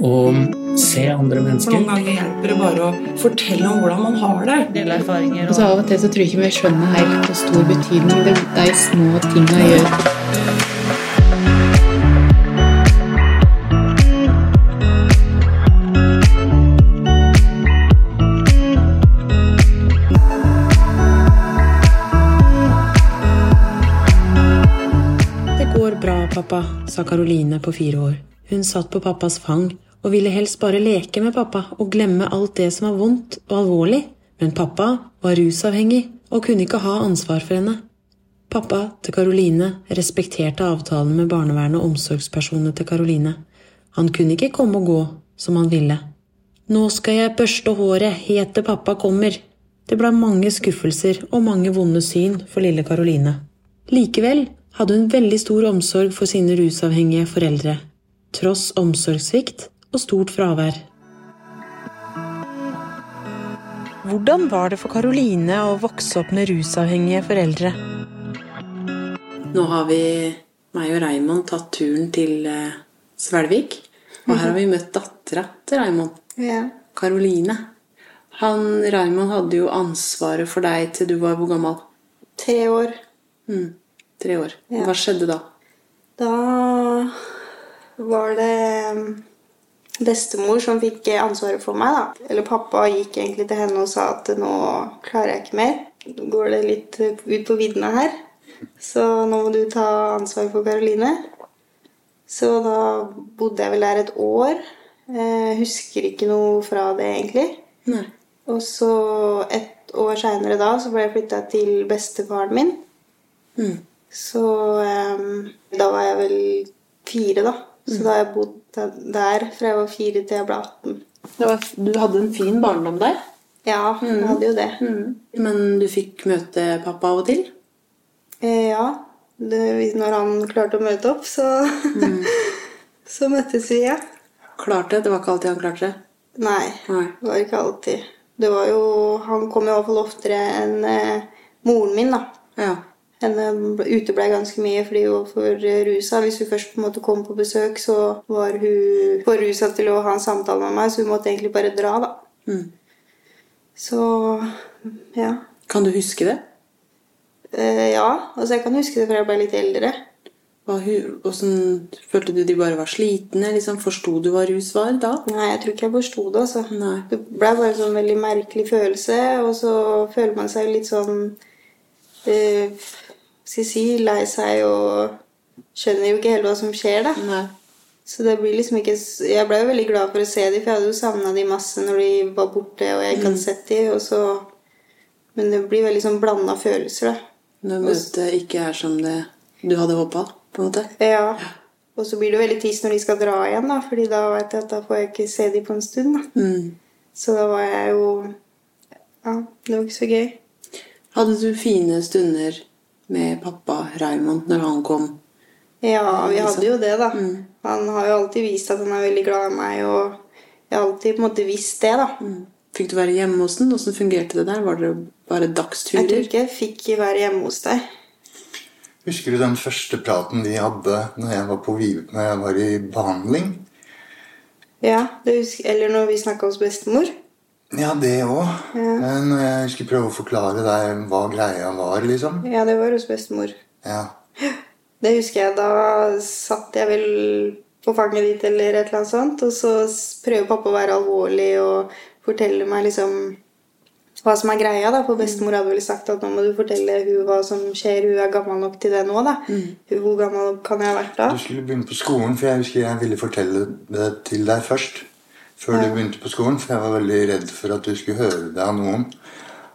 og se andre For mennesker. Noen ganger hjelper det bare å fortelle om hvordan man har det. Dele erfaringer Og så Av og til så tror jeg ikke vi skjønner helt hvor stor betydning det, de små tinga gjør. Det går bra, pappa, sa Karoline på fire år. Hun satt på pappas fang og ville helst bare leke med pappa og glemme alt det som var vondt og alvorlig, men pappa var rusavhengig og kunne ikke ha ansvar for henne. Pappa til Karoline respekterte avtalen med barnevernet og omsorgspersonene til Karoline. Han kunne ikke komme og gå som han ville. Nå skal jeg børste håret helt til pappa kommer. Det ble mange skuffelser og mange vonde syn for lille Karoline. Likevel hadde hun veldig stor omsorg for sine rusavhengige foreldre, tross omsorgssvikt og stort fravær. Hvordan var det for Karoline å vokse opp med rusavhengige foreldre? Nå har vi, meg og Raymond, tatt turen til eh, Svelvik. Og her har vi møtt dattera til Raymond, Karoline. Han Raymond hadde jo ansvaret for deg til du var hvor gammel? Tre år. Mm, tre år. Ja. Hva skjedde da? Da var det bestemor som fikk ansvaret for meg. da. Eller pappa gikk egentlig til henne og sa at nå klarer jeg ikke mer. Nå går det litt ut på viddene her. Så nå må du ta ansvar for Karoline. Så da bodde jeg vel der et år. Jeg husker ikke noe fra det, egentlig. Nei. Og så et år seinere da så ble jeg flytta til bestefaren min. Mm. Så um, da var jeg vel fire, da. Så da har jeg bodd der fra jeg var fire til jeg ble 18. Det var, du hadde en fin barndom der, Ja, jeg hadde jo det. men du fikk møte pappa av og til? Eh, ja. Det, når han klarte å møte opp, så, så møttes vi, ja. Klarte? Det var ikke alltid han klarte det? Nei, Nei. det var ikke alltid. Det var jo Han kom i hvert fall oftere enn eh, moren min, da. Ja. Henne uteblei ganske mye fordi hun var for eh, rusa. Hvis hun først på en måte kom på besøk, så var hun for rusa til å ha en samtale med meg, så hun måtte egentlig bare dra, da. Mm. Så ja. Kan du huske det? Eh, ja. Altså, jeg kan huske det fra jeg ble litt eldre. Hvordan, følte du de bare var slitne? Liksom, Forsto du hva rus var da? Nei, jeg tror ikke jeg forsto det, altså. Nei. Det ble bare en sånn veldig merkelig følelse, og så føler man seg litt sånn eh, Skal jeg si lei seg og skjønner jo ikke helt hva som skjer, da. Nei. Så det blir liksom ikke Jeg ble jo veldig glad for å se dem, for jeg hadde jo savna dem masse når de var borte, og jeg ikke hadde sett dem, og så Men det blir veldig sånn blanda følelser, da. Når møtet ikke er som det du hadde håpa, på en måte? Ja. Og så blir det veldig trist når de skal dra igjen, da, Fordi da vet jeg at da får jeg ikke se dem på en stund. da. Mm. Så da var jeg jo Ja, det var ikke så gøy. Hadde du fine stunder med pappa Raymond når han kom? Ja, vi hadde jo det, da. Mm. Han har jo alltid vist at han er veldig glad i meg, og jeg har alltid på en måte visst det, da. Mm. Fikk du være hjemme hos den? Hvordan fungerte det der? Var det bare dagsturer? Jeg tror ikke jeg fikk være hjemme hos deg. Husker du den første praten vi hadde når jeg var, på, når jeg var i behandling? Ja, det husker, Eller når vi snakka hos bestemor. Ja, det òg. Når jeg skulle prøve å forklare deg hva greia var, liksom. Ja, det var hos bestemor. Ja. Det husker jeg. Da satt jeg vel på fanget ditt eller et eller annet sånt, og så prøver pappa å være alvorlig og fortelle meg liksom hva som er greia. da, For bestemor hadde vel sagt at nå må du fortelle hun hva som skjer. Hun er gammel nok til det nå, da. Hvor gammel kan jeg ha vært da? Du skulle begynne på skolen, for jeg husker jeg ville fortelle det til deg først. Før du begynte på skolen, for jeg var veldig redd for at du skulle høre det av noen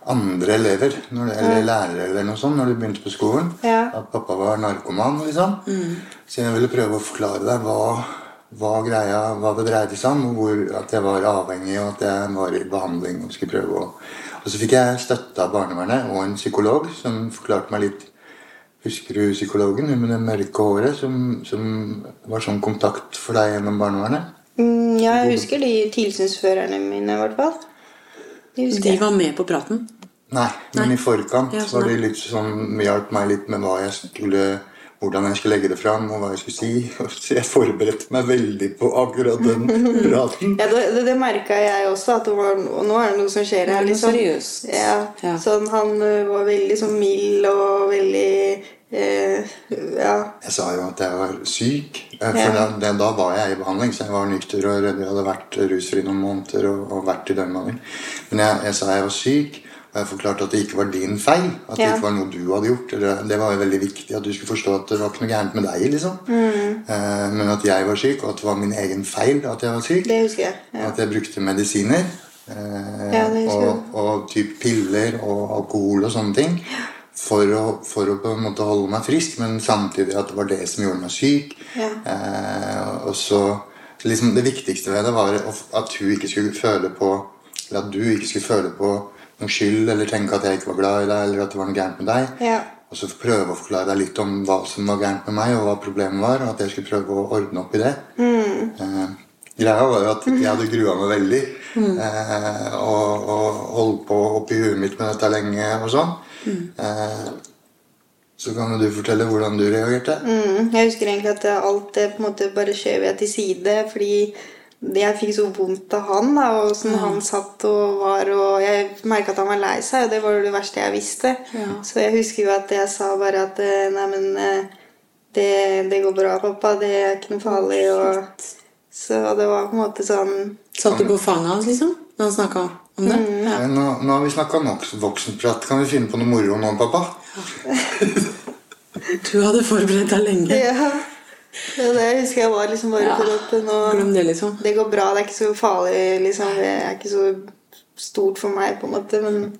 andre elever når det, eller lærere eller noe sånt når du begynte på skolen. Ja. At pappa var narkoman, liksom. Så jeg ville prøve å forklare deg hva, hva greia, hva det dreide seg om, hvor, at jeg var avhengig, og at jeg var i behandling. Og skulle prøve å... Og så fikk jeg støtte av barnevernet og en psykolog som forklarte meg litt Husker du psykologen hun med det mørke håret som, som var sånn kontakt for deg gjennom barnevernet? Mm, ja, jeg husker de tilsynsførerne mine, i hvert fall. De De var med på praten. Nei, men i forkant Ja, så var de litt sånn, hjalp meg litt med hva jeg skulle, hvordan jeg skulle legge det fram, og hva jeg skulle si. Så jeg forberedte meg veldig på akkurat den praten. Ja, det, det, det merka jeg også, at det var, og nå er det noe som skjer er her. liksom. seriøst. Ja, Ja. Sånn, han var veldig sånn mild og veldig eh, Ja. Jeg sa jo at jeg var syk, eh, for Ja. det, da var jeg i behandling. Så jeg var nykter og redd. Jeg hadde vært rusfri noen måneder og, og vært i døgnbehandling. Men jeg, jeg sa jeg var syk, og jeg forklarte at det ikke var din feil. At det Ja. ikke var noe du hadde gjort. Eller, det var jo veldig viktig at du skulle forstå at det var ikke noe gærent med deg. liksom. Mm. Eh, men at jeg var syk, og at det var min egen feil at jeg var syk. Det husker jeg. Ja. At jeg brukte medisiner. Eh, Ja, og, og typ piller og alkohol og sånne ting. For å, for å på en måte holde meg frisk, men samtidig at det var det som gjorde meg syk. Ja. Eh, og så liksom Det viktigste ved det var at hun ikke skulle føle på Eller at du ikke skulle føle på noen skyld eller tenke at jeg ikke var glad i deg, eller at det var noe gærent med deg. Ja. Og så prøve å forklare deg litt om hva som var gærent med meg, og hva problemet var, og at jeg skulle prøve å ordne opp i det. Eh, greia var jo at jeg hadde grua meg veldig. Eh, og, og holdt på oppi huet mitt med dette lenge og sånn. Eh, så kan jo du fortelle hvordan du reagerte. Mm, jeg husker egentlig at alt det på en måte bare skjøv jeg til side, fordi jeg fikk så vondt av han, da, og sånn han satt og var, og jeg merka at han var lei seg, og det var jo det verste jeg visste. Så jeg husker jo at jeg sa bare at eh, nei, men eh, det, det går bra, pappa, det er ikke noe farlig, og så det var på en måte sånn Satt du på fanget hans, liksom? Når han snakka om det? Ja. Eh, Nå, nå har vi snakka nok voksenprat. Kan vi finne på noe moro nå, pappa? Du hadde forberedt deg lenge. Ja. ja det husker jeg var liksom bare Ja. for at nå Glem det, liksom. Det går bra, det er ikke så farlig, liksom. Det er ikke så stort for meg, på en måte. Men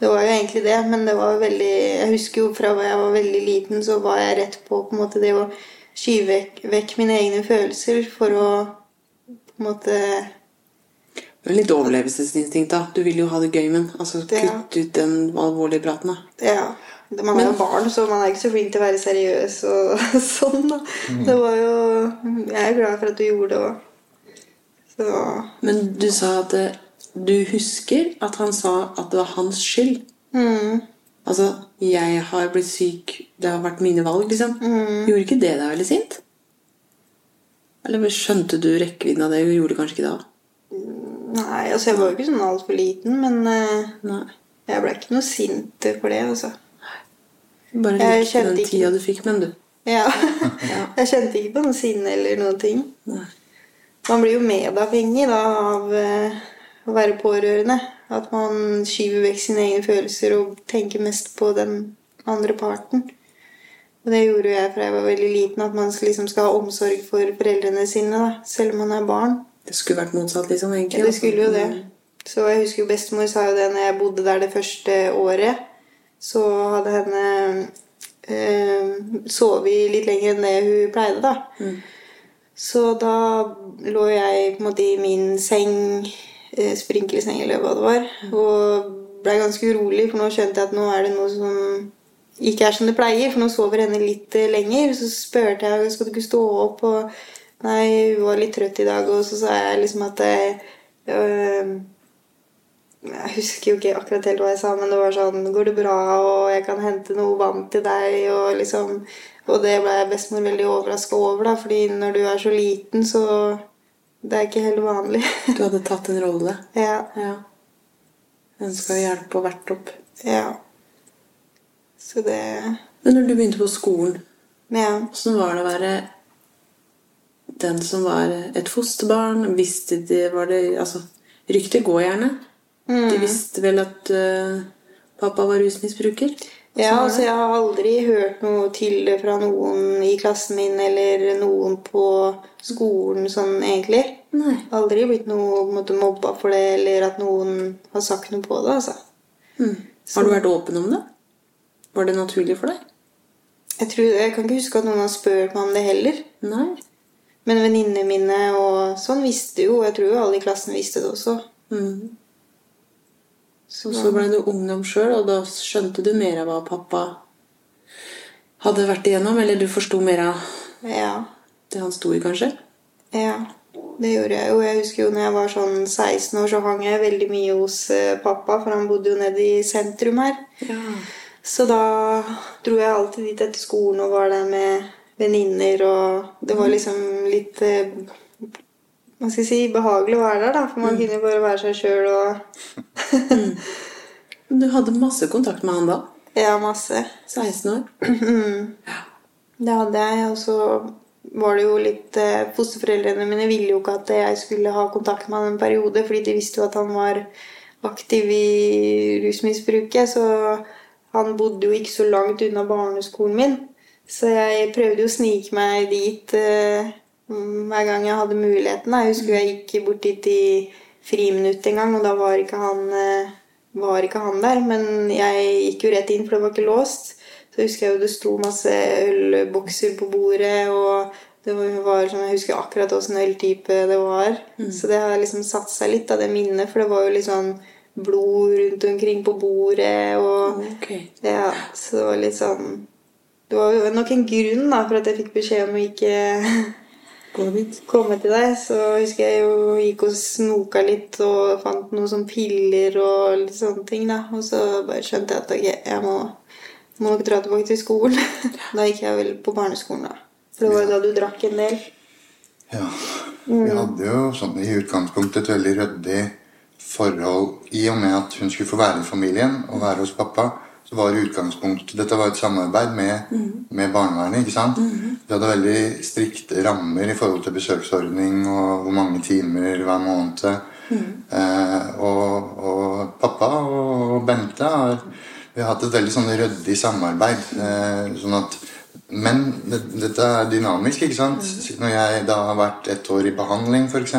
det var jo egentlig det. Men det var veldig Jeg husker jo fra da jeg var veldig liten, så var jeg rett på på en måte det å skyve vekk, vekk mine egne følelser for å på en måte Det litt overlevelsesinstinkt, da. Du vil jo ha det gøy, men altså, Ja. kutt ut den alvorlige praten, da. Ja. Man er jo barn, så man er ikke så flink til å være seriøs og sånn. da. Det var jo Jeg er glad for at du gjorde det òg. Så Men du sa at eh, du husker at han sa at det var hans skyld. mm, Altså, jeg har blitt syk, det har vært mine valg, liksom. mm. Gjorde ikke det deg veldig sint? Eller skjønte du rekkevidden av det? Du gjorde kanskje ikke da? Nei, altså jeg var jo ikke sånn altfor liten, men eh, Nei. jeg ble ikke noe sint for det, altså. Bare likte den tida du fikk med, du. Ja. Jeg kjente ikke på noe sinne eller noen ting. Nei. Man blir jo medavhengig da av eh, å være pårørende. At man skyver vekk sine egne følelser og tenker mest på den andre parten. Og det gjorde jo jeg fra jeg var veldig liten, at man liksom skal ha omsorg for foreldrene sine, da, selv om man er barn. Det skulle vært motsatt, liksom. egentlig. Ja, det skulle jo det. Mm. Så jeg husker jo bestemor sa jo det når jeg bodde der det første året. Så hadde henne øh, sovet litt lenger enn det hun pleide, da. Så da lå jeg på en måte i min seng, eh, sprinkelseng eller hva det var, og blei ganske urolig, for nå skjønte jeg at nå er det noe som ikke er som det pleier, for nå sover henne litt eh, lenger. Så spurte jeg skal du ikke stå opp, og nei, hun var litt trøtt i dag, og så sa jeg liksom at jeg, øh, jeg husker jo ikke akkurat helt hva jeg sa, men det var sånn Går det bra, og jeg kan hente noe vann til deg, og liksom Og det ble bestemor veldig overraska over, da, fordi når du er så liten, så Det er ikke helt vanlig. Du hadde tatt en rolle. ja. Ja. Ønska hjelpe og vært opp. Ja. Så det Men når du begynte på skolen, Ja. åssen var det å være den som var et fosterbarn? Visste de var det Altså, ryktet går gjerne. Mm. De visste vel at uh, pappa var rusmisbruker? Ja, altså jeg har aldri hørt noe til det fra noen i klassen min eller noen på skolen sånn egentlig. Nei. Aldri blitt noe måte, mobba for det, eller at noen har sagt noe på det, altså. Mm. Har du vært åpen om det? Var det naturlig for deg? Jeg, tror, jeg kan ikke huske at noen har spurt meg om det heller. Nei. Men venninnene mine og sånn visste jo. Jeg tror jo alle i klassen visste det også. Mm. Så, så ble du ungdom sjøl, og da skjønte du mer av hva pappa hadde vært igjennom? Eller du forsto mer av Ja. det han sto i, kanskje? Ja, det gjorde jeg jo. Jeg husker jo når jeg var sånn 16 år, så hang jeg veldig mye hos eh, pappa, for han bodde jo nede i sentrum her. Så da dro jeg alltid dit etter skolen og var der med venninner, og det var liksom litt eh, Hva skal jeg si behagelig å være der, da, for man kunne bare være seg sjøl og Men Du hadde masse kontakt med han da? Ja, masse. 16 år? Det hadde jeg, og så var det jo litt eh, Fosterforeldrene mine ville jo ikke at jeg skulle ha kontakt med han en periode, fordi de visste jo at han var aktiv i rusmisbruket. Så han bodde jo ikke så langt unna barneskolen min. Så jeg prøvde jo å snike meg dit uh, hver gang jeg hadde muligheten. Jeg husker jeg gikk bort dit i friminutt en gang, og da var ikke han, uh, var ikke han der. Men jeg gikk jo rett inn, for det var ikke låst. Så husker jeg jo det sto masse ølbokser på bordet, og det var, sånn, jeg husker akkurat åssen øltype det var. Så det har liksom satt seg litt av det minnet, for det var jo litt sånn blod rundt omkring på bordet. og okay. ja, Så det var litt sånn Det var nok en grunn da, for at jeg fikk beskjed om å ikke komme til deg. Så husker jeg jo gikk og snoka litt og fant noen sånne piller og litt sånne ting. da. Og så bare skjønte jeg at ok, jeg må, må nok dra tilbake til skolen. da gikk jeg vel på barneskolen, da. For det var jo da du drakk en del. Ja. Vi hadde jo sånn i utgangspunktet et veldig ryddig forhold i og med at hun skulle få være i familien og være hos pappa. Så var utgangspunktet Dette var et samarbeid med, med barnevernet. ikke sant? Vi hadde veldig strikte rammer i forhold til besøksordning og hvor mange timer hver måned. Eh, og, og pappa og Bente har vi har hatt et veldig sånn ryddig samarbeid. Eh, sånn at men det, dette er dynamisk. ikke sant? Når jeg da har vært et år i behandling, f.eks.,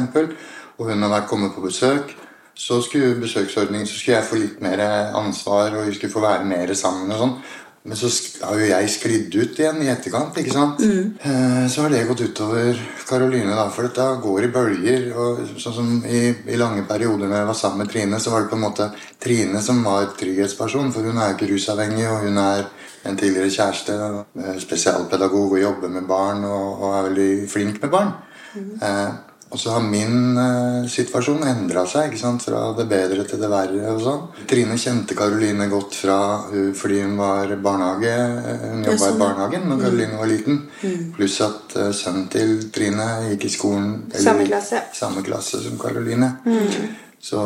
og hun har vært kommet på besøk, så skulle besøksordningen, så skulle jeg få litt mer ansvar, og vi skulle få være mer sammen. og sånn. Men så har jo jeg sklidd ut igjen i etterkant. ikke sant? Mm. Så har det gått utover Karoline, da, for dette går i bølger. og sånn som i, I lange perioder når jeg var sammen med Trine, så var det på en måte Trine som var trygghetsperson. For hun er jo ikke rusavhengig, og hun er en tidligere kjæreste, eh, spesialpedagog og jobber med barn og, og er veldig flink med barn. Eh, og så har min eh, situasjon endra seg ikke sant? fra det bedre til det verre. og sånn. Trine kjente Karoline godt fra hun, fordi hun var barnehage. eh, Hun jobba i barnehagen da Karoline var liten. Pluss at uh, sønnen til Trine gikk i skolen Samme klasse. samme klasse som Karoline. Så,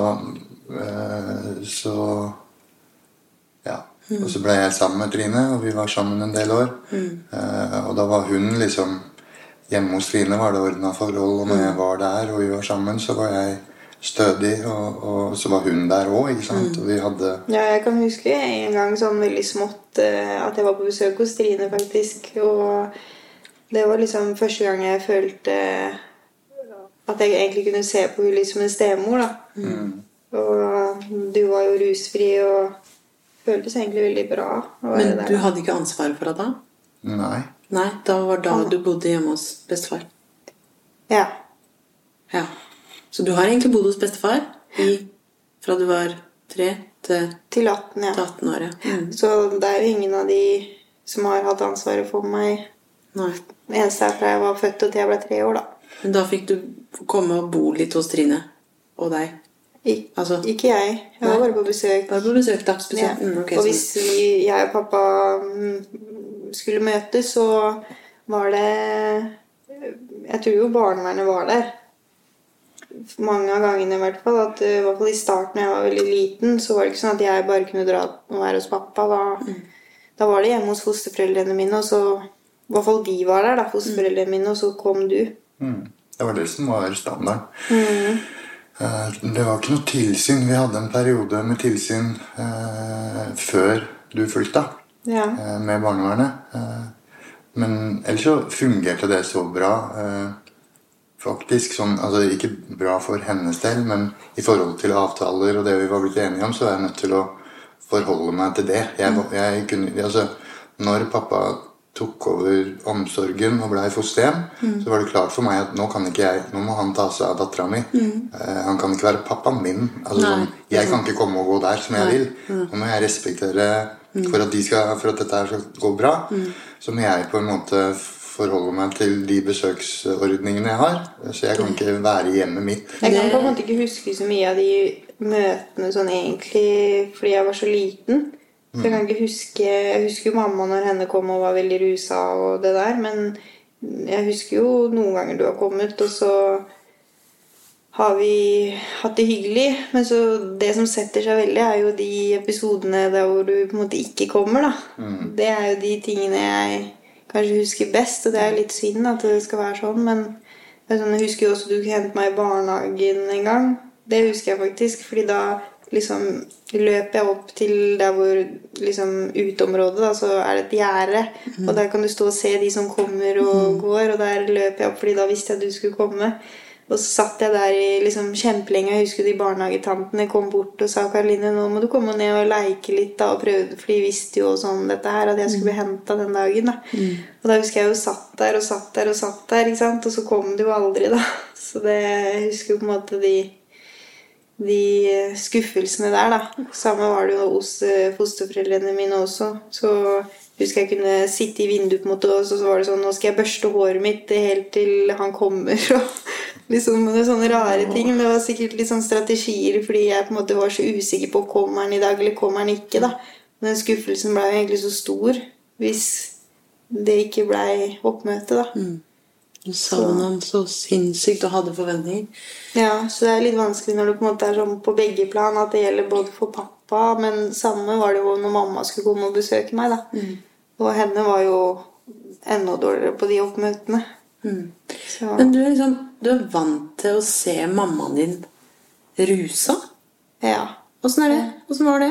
uh, så Ja. Og så ble jeg sammen med Trine, og vi var sammen en del år. Eh, og da var hun liksom Hjemme hos Line var det ordna forhold, og når jeg var der og vi var sammen, så var jeg stødig, og, og så var hun der òg, ikke sant. Og vi hadde Ja, jeg kan huske en gang sånn veldig smått eh, at jeg var på besøk hos Trine, faktisk. Og det var liksom første gang jeg følte at jeg egentlig kunne se på henne litt som en stemor. da. Og du var jo rusfri og føltes egentlig veldig bra. å være Men der, du hadde ikke ansvaret for det da? Nei. Nei, da var da du bodde hjemme hos bestefar. Ja. Ja. Så du har egentlig bodd hos bestefar i, fra du var tre til Til 18, ja. til 18 år. Ja. Mm. Så det er jo ingen av de som har hatt ansvaret for meg. Nei. Det eneste er fra jeg var født og til jeg ble tre år, da. Men da fikk du komme og bo litt hos Trine og deg. Ik Altså- ikke jeg. Jeg var bare på besøk. Bare på besøk, da. Ja. Mm, okay, og hvis vi, jeg og pappa mm, skulle møtes, så var det Jeg tror jo barnevernet var der. Mange av gangene i hvert fall. At, eh, I hvert fall i starten da jeg var veldig liten, så var det ikke sånn at jeg bare kunne dra og være hos pappa. Da, da var det hjemme hos fosterforeldrene mine, og så I hvert fall de var der, da, fosterforeldrene mine, og så kom du. Mm. Det var det som var standarden. Mm. Det var ikke noe tilsyn. Vi hadde en periode med tilsyn eh, før du flytta Ja. eh, med barnevernet. Eh, men ellers så fungerte det så bra. Eh, faktisk sånn, altså Ikke bra for hennes del, men i forhold til avtaler og det vi var blitt enige om, så er jeg nødt til å forholde meg til det. Jeg, jeg kunne, altså, når pappa tok over omsorgen og blei fosterhjem, så var det klart for meg at nå kan ikke jeg, nå må han ta seg av dattera mi. Eh, han kan ikke være pappaen min. Altså, sånn, jeg kan ikke komme og gå der som jeg vil. Nå må jeg respektere for at, de skal, for at dette her skal gå bra. så må jeg på en måte forholde meg til de besøksordningene jeg har. Så jeg kan ikke være i hjemmet mitt. Jeg kan på en måte ikke huske så mye av de møtene sånn egentlig fordi jeg var så liten. Så jeg kan ikke huske Jeg husker jo mamma når henne kom og var veldig rusa og det der, men jeg husker jo noen ganger du har kommet, og så har vi hatt det hyggelig. Men så det som setter seg veldig, er jo de episodene der hvor du på en måte ikke kommer. da. Det er jo de tingene jeg kanskje husker best, og det er litt synd at det skal være sånn. Men sånn, jeg husker jo også du hentet meg i barnehagen en gang. Det husker jeg faktisk, fordi da liksom løper jeg opp til der hvor liksom uteområdet, da, så er det et gjerde. Og der kan du stå og se de som kommer og går, og der løper jeg opp, fordi da visste jeg at du skulle komme. Og så satt jeg der i liksom kjempelenge. Jeg husker de barnehagetantene kom bort og sa Karoline, nå må du komme ned og leke litt. da, og prøve, For de visste jo sånn dette her, at jeg skulle bli henta den dagen. da. Og da husker jeg jo satt der og satt der og satt der, ikke sant? og så kom det jo aldri, da. Så det, jeg husker jo på en måte de, de skuffelsene der, da. Samme var det jo hos eh, fosterforeldrene mine også. Så husker jeg kunne sitte i vinduet, på en måte, og så var det sånn Nå skal jeg børste håret mitt helt til han kommer. og liksom Sånne rare ting. Det var sikkert litt sånn strategier fordi jeg på en måte var så usikker på kommer han i dag eller kommer han ikke. da. Men den skuffelsen ble jo egentlig så stor hvis det ikke blei oppmøte, da. Du savna ham så sinnssykt og hadde forventninger. Ja, så det er litt vanskelig når det på en måte er sånn på begge plan at det gjelder både for pappa, men samme var det jo når mamma skulle komme og besøke meg. da. Og henne var jo enda dårligere på de oppmøtene. Så, Men du er liksom Du er vant til å se mammaen din rusa. ja. Åssen er det? Åssen var det?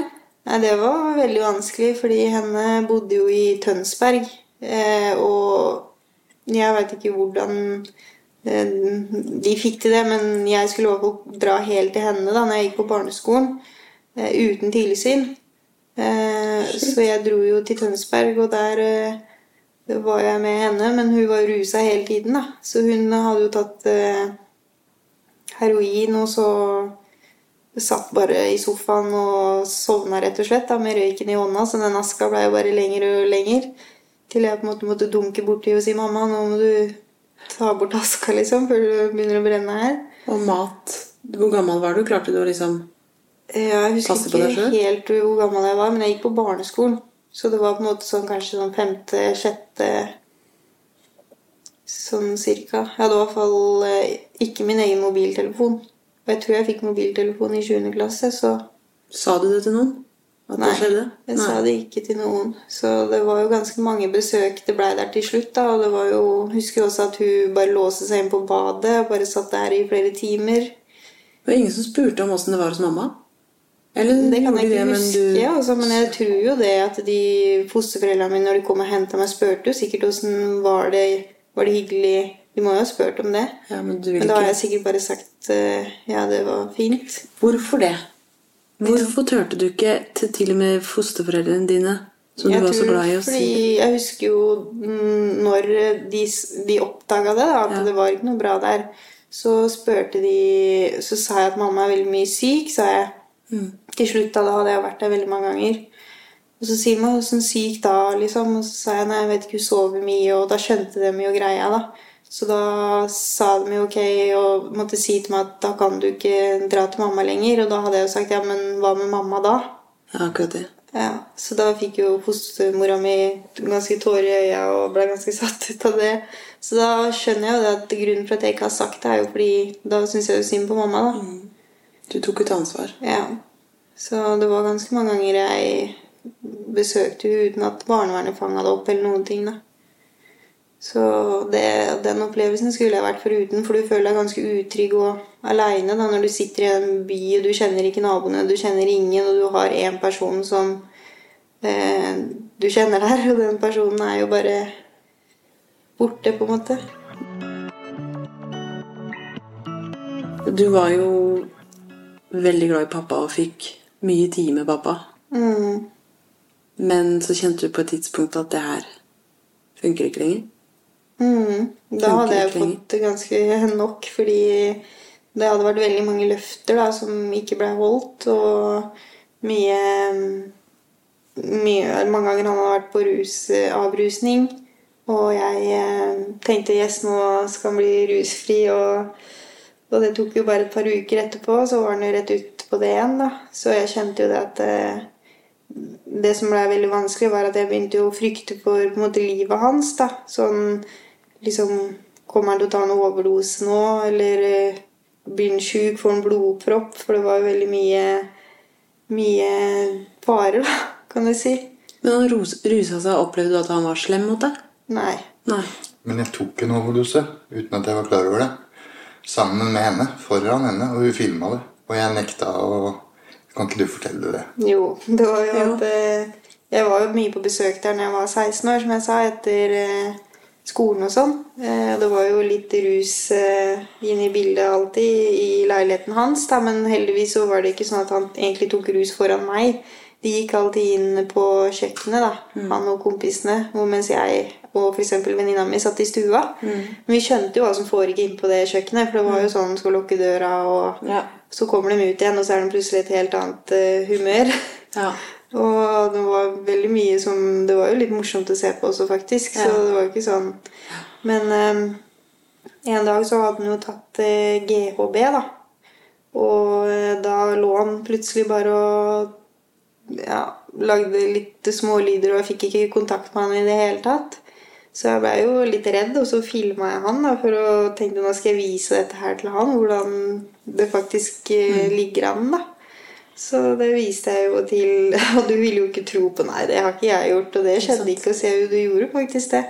Nei, det var veldig vanskelig, fordi henne bodde jo i Tønsberg. Eh, og jeg veit ikke hvordan eh, de fikk til det, men jeg skulle fall dra helt til henne da når jeg gikk på barneskolen. Eh, uten tilsyn. Eh, så jeg dro jo til Tønsberg, og der var jeg med henne. Men hun var rusa hele tiden, da. Så hun hadde jo tatt heroin, og så satt bare i sofaen og sovna rett og slett da, med røyken i hånda. Så den aska ble jo bare lenger og lenger. Til jeg på en måte måtte dunke borti og si 'mamma, nå må du ta bort aska', liksom, før det begynner å brenne her. Og mat. Hvor gammel var du? Klarte du å liksom Ja, Jeg husker ikke helt hvor gammel jeg var, men jeg gikk på barneskolen. Så det var på en måte sånn kanskje sånn femte, sjette Sånn cirka. Jeg hadde i hvert fall eh, ikke min egen mobiltelefon. Og jeg tror jeg fikk mobiltelefon i 7. klasse, så Sa du det til noen? At Nei, det skjedde? jeg sa det ikke til noen. Så det var jo ganske mange besøk det blei der til slutt. da, Og det var jo, husker også at hun bare låste seg inn på badet og bare satt der i flere timer. Det var ingen som spurte om åssen det var hos mamma? Eller Det kan jeg ikke det, huske, du- altså, men jeg tror jo det at de fosterforeldrene mine når de kom og henta meg, spurte jo sikkert åssen var det Var det hyggelig De må jo ha spurt om det. Ja, men Men da har jeg sikkert bare sagt eh, ja, det var fint. Hvorfor det? Hvorfor turte du ikke til til og med fosterforeldrene dine, som Jeg du var så glad i å si? Jeg husker jo mm, når de, de oppdaga det, da, at Ja. det var ikke noe bra der. Så spurte de Så sa jeg at mamma er veldig mye syk, sa jeg. Mm. Til slutt da, da hadde jeg vært der veldig mange ganger. Og så sier man 'åssen syk da?' liksom. Og så sa jeg nei, jeg vet ikke, hun sover mye. Og da skjønte de jo greia, da. Så da sa de jo ok og måtte si til meg at da kan du ikke dra til mamma lenger. Og da hadde jeg jo sagt ja, men hva med mamma da? Ja, akkurat det. Ja, Så da fikk jo fostermora mi ganske tårer i øya og ble ganske satt ut av det. Så da skjønner jeg jo at grunnen for at jeg ikke har sagt det, er jo fordi da syns jeg jo synd på mamma. da. Du tok et ansvar. Ja. Så det var ganske mange ganger jeg besøkte henne uten at barnevernet fanga det opp eller noen ting. da. Så det, den opplevelsen skulle jeg vært foruten, for du føler deg ganske utrygg og aleine når du sitter i en by og du kjenner ikke naboene, du kjenner ingen, og du har én person som eh, du kjenner der, og den personen er jo bare borte, på en måte. Du var jo veldig glad i pappa og fikk mye tid med pappa. Mm. Men så kjente du på et tidspunkt at det her funker ikke lenger. Mm. Da hadde jeg fått ganske nok, fordi det hadde vært veldig mange løfter da, som ikke ble holdt, og mye, mye Mange ganger han hadde vært på rus, avrusning. Og jeg eh, tenkte yes, nå skal han bli rusfri. Og, og det tok jo bare et par uker etterpå, så var han jo rett ut på det igjen. da. Så jeg kjente jo det at eh, det som ble veldig vanskelig, var at jeg begynte å frykte for måte, livet hans. da. Sånn liksom Kommer han til å ta en overdose nå, eller eh, blir han sjuk, får han blodpropp? For det var jo veldig mye mye farer, da, kan du si. Men han rus- rusa seg. Opplevde du at han var slem mot deg? Nei. Nei. Men jeg tok en overdose uten at jeg var klar over det. Sammen med henne, foran henne, og hun filma det. Og jeg nekta å Kan ikke du fortelle det? Jo, det var jo at eh, Jeg var jo mye på besøk der når jeg var 16 år, som jeg sa, etter eh, skolen og sånn. Eh, det var jo litt rus eh, inne i bildet alltid i leiligheten hans, da, men heldigvis så var det ikke sånn at han egentlig tok rus foran meg. De gikk alltid inn på kjøkkenet, da, han og kompisene, hvor mens jeg og f.eks. venninna mi satt i stua. Men vi skjønte jo hva som foregikk inn på det kjøkkenet, for det var jo sånn skal lukke døra, og Ja. så kommer de ut igjen, og så er de plutselig et helt annet eh, humør. Ja. Og jo litt morsomt å se på også, faktisk. Så det var jo ikke sånn Men um, en dag så hadde han jo tatt eh, GHB, da. Og eh, da lå han plutselig bare og ja, lagde litt smålyder, og jeg fikk ikke kontakt med han i det hele tatt. Så jeg ble jo litt redd, og så filma jeg han da, for å tenke nå skal jeg vise dette her til han, hvordan det faktisk eh, ligger an. da. Så det viste jeg jo til Og du ville jo ikke tro på Nei, det har ikke jeg gjort, og det skjedde ikke. Og se jo, du gjorde faktisk det.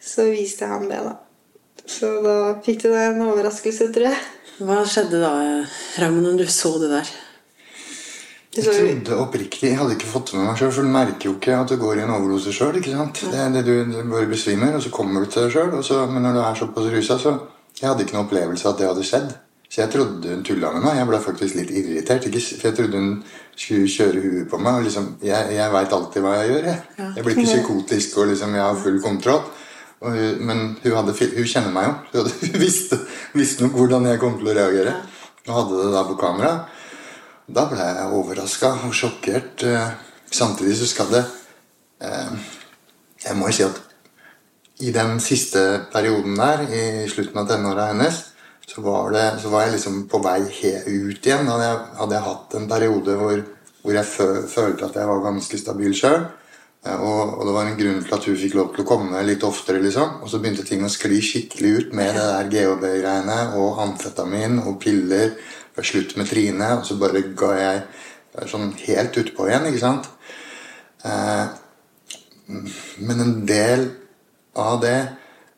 Så viste han det, da. Så da fikk du deg en overraskelse, tror jeg. Hva skjedde da, Raymond, når du så det der? Jeg trodde oppriktig Jeg hadde ikke fått det med meg sjøl, for du merker jo ikke at du går i en overdose sjøl. Det, det, du, du bare besvimer, og så kommer du til deg sjøl. Men når du er såpass rusa, så Jeg hadde ikke noen opplevelse av at det hadde skjedd. Så jeg trodde hun tulla med meg. Jeg ble faktisk litt irritert. Ikke, for jeg trodde hun skulle kjøre huet på meg. Og liksom, jeg jeg veit alltid hva jeg gjør. Jeg, jeg blir ikke psykotisk og liksom, jeg har full kontroll. Og men hun, hadde, hun kjenner meg jo. Hun visste, visste nok hvordan jeg kom til å reagere. Og hadde det da på kamera. Da ble jeg overraska og sjokkert. eh, Samtidig så skal det eh, Jeg må jo si at i den siste perioden der, i slutten av tenåra hennes, så var, det, så var jeg liksom på vei ut igjen. Hadde jeg, hadde jeg hatt en periode hvor, hvor jeg fø, følte at jeg var ganske stabil sjøl. Og, og det var en grunn til at hun fikk lov til å komme litt oftere. liksom. Og så begynte ting å skli skikkelig ut med det der GHB-greiene og amfetamin og piller. og slutt med Trine, og så bare ga jeg er sånn helt utpå igjen. ikke sant? Eh, men en del av det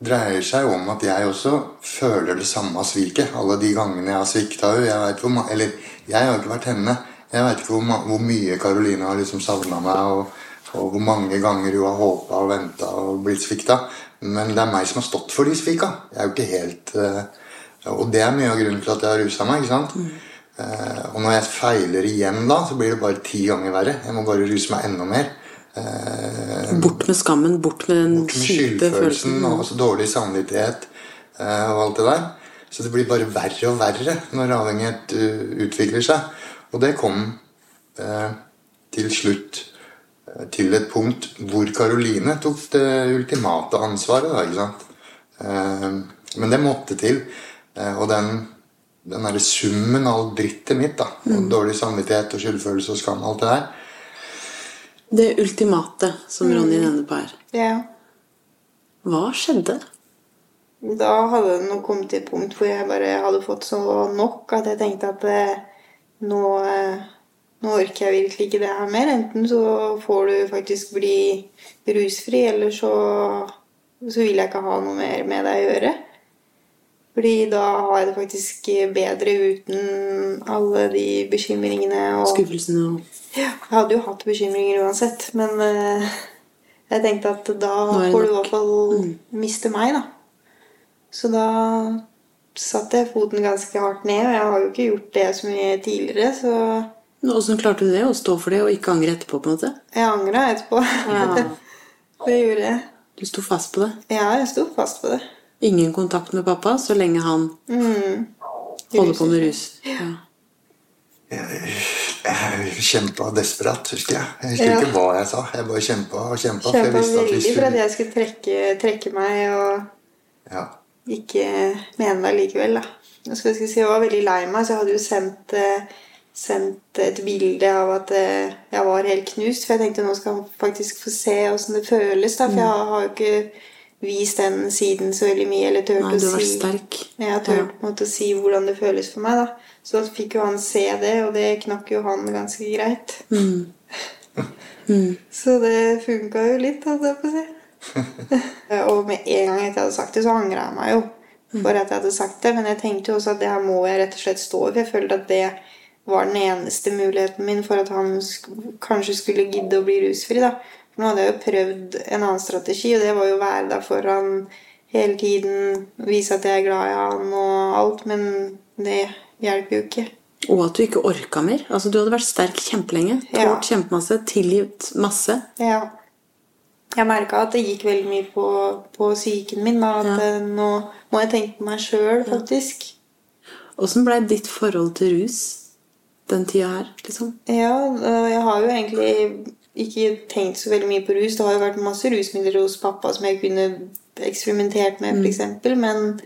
dreier seg om at jeg også føler det samme sviket. Alle de gangene jeg har svikta henne. Eller jeg har ikke vært henne. Jeg vet ikke hvor, hvor mye Karoline har liksom savna meg, og, og hvor mange ganger hun har håpa og venta og blitt svikta. Men det er meg som har stått for de svika. Jeg er jo ikke helt uh, Og det er mye av grunnen til at jeg har rusa meg. ikke sant? Eh, og når jeg feiler igjen da, så blir det bare ti ganger verre. Jeg må bare ruse meg enda mer. Eh, Bort med skammen, bort med den bort med kjipe følelsen. og også dårlig samvittighet eh, og alt det der. Så det blir bare verre og verre når avhengighet eh, utvikler seg. Og det kom eh, til slutt eh, til et punkt hvor Karoline tok det ultimate ansvaret. Da, ikke sant? Eh, men det måtte til. Eh, og den, den derre summen av all drittet mitt, da, og dårlig samvittighet og skyldfølelse og skam, alt det der, Det ultimate som Ronny nevner på her. Ja. Hva skjedde? Da hadde det nok kommet til et punkt hvor jeg bare hadde fått så nok at jeg tenkte at eh, nå, eh, nå orker jeg virkelig ikke det her mer. Enten så får du faktisk bli rusfri, eller så, så vil jeg ikke ha noe mer med deg å gjøre. Fordi da har jeg det faktisk bedre uten alle de bekymringene. Og Skuffelsene og Ja, jeg hadde jo hatt bekymringer uansett, men uh, jeg tenkte at da får du i hvert fall miste meg, da. Så da satte jeg foten ganske hardt ned, og jeg har jo ikke gjort det så mye tidligere, så Åssen klarte du det? Å stå for det og ikke angre etterpå? på en måte? jeg angra etterpå. Ja. det gjorde jeg. Du sto fast på det? Ja, jeg sto fast på det. Ingen kontakt med pappa så lenge han Mm. holder på med rus? Ja. Jeg kjempa desperat, husker jeg. Jeg husker Ja. ikke hva jeg sa. Jeg bare kjempa og kjempa. Kjempa veldig for at jeg skulle trekke, trekke meg og Ja. ikke mene meg likevel, da. Jeg, skal, skal si, jeg var veldig lei meg, så jeg hadde jo sendt, eh, sendt et bilde av at eh, jeg var helt knust. For jeg tenkte nå skal han faktisk få se åssen det føles, da. For jeg har jo ikke vist den siden så veldig mye. Eller turt Nei, å si sterk. Ja, turt ja. å si hvordan det føles for meg, da. Så da fikk jo han se det, og det knakk jo han ganske greit. Så det funka jo litt, holdt jeg på å si. og med en gang etter jeg hadde sagt det, så angra jeg meg jo for at jeg hadde sagt det. Men jeg tenkte jo også at det her må jeg rett og slett stå i. For jeg følte at det var den eneste muligheten min for at han sk kanskje skulle gidde å bli rusfri. da. Nå hadde jeg jo prøvd en annen strategi, og det var jo å være der for han hele tiden. Vise at jeg er glad i han og alt. Men det hjelper jo ikke. Og at du ikke orka mer. Altså, du hadde vært sterk kjempelenge. Ja. Tålt kjempemasse. Tilgitt masse. Ja. Jeg merka at det gikk veldig mye på, på psyken min. Da, at Ja. eh, nå må jeg tenke på meg sjøl, faktisk. Åssen blei ditt forhold til rus den tida her, liksom? Ja, øh, jeg har jo egentlig ikke tenkt så veldig mye på rus. Det har jo vært masse rusmidler hos pappa som jeg kunne eksperimentert med, f.eks. Men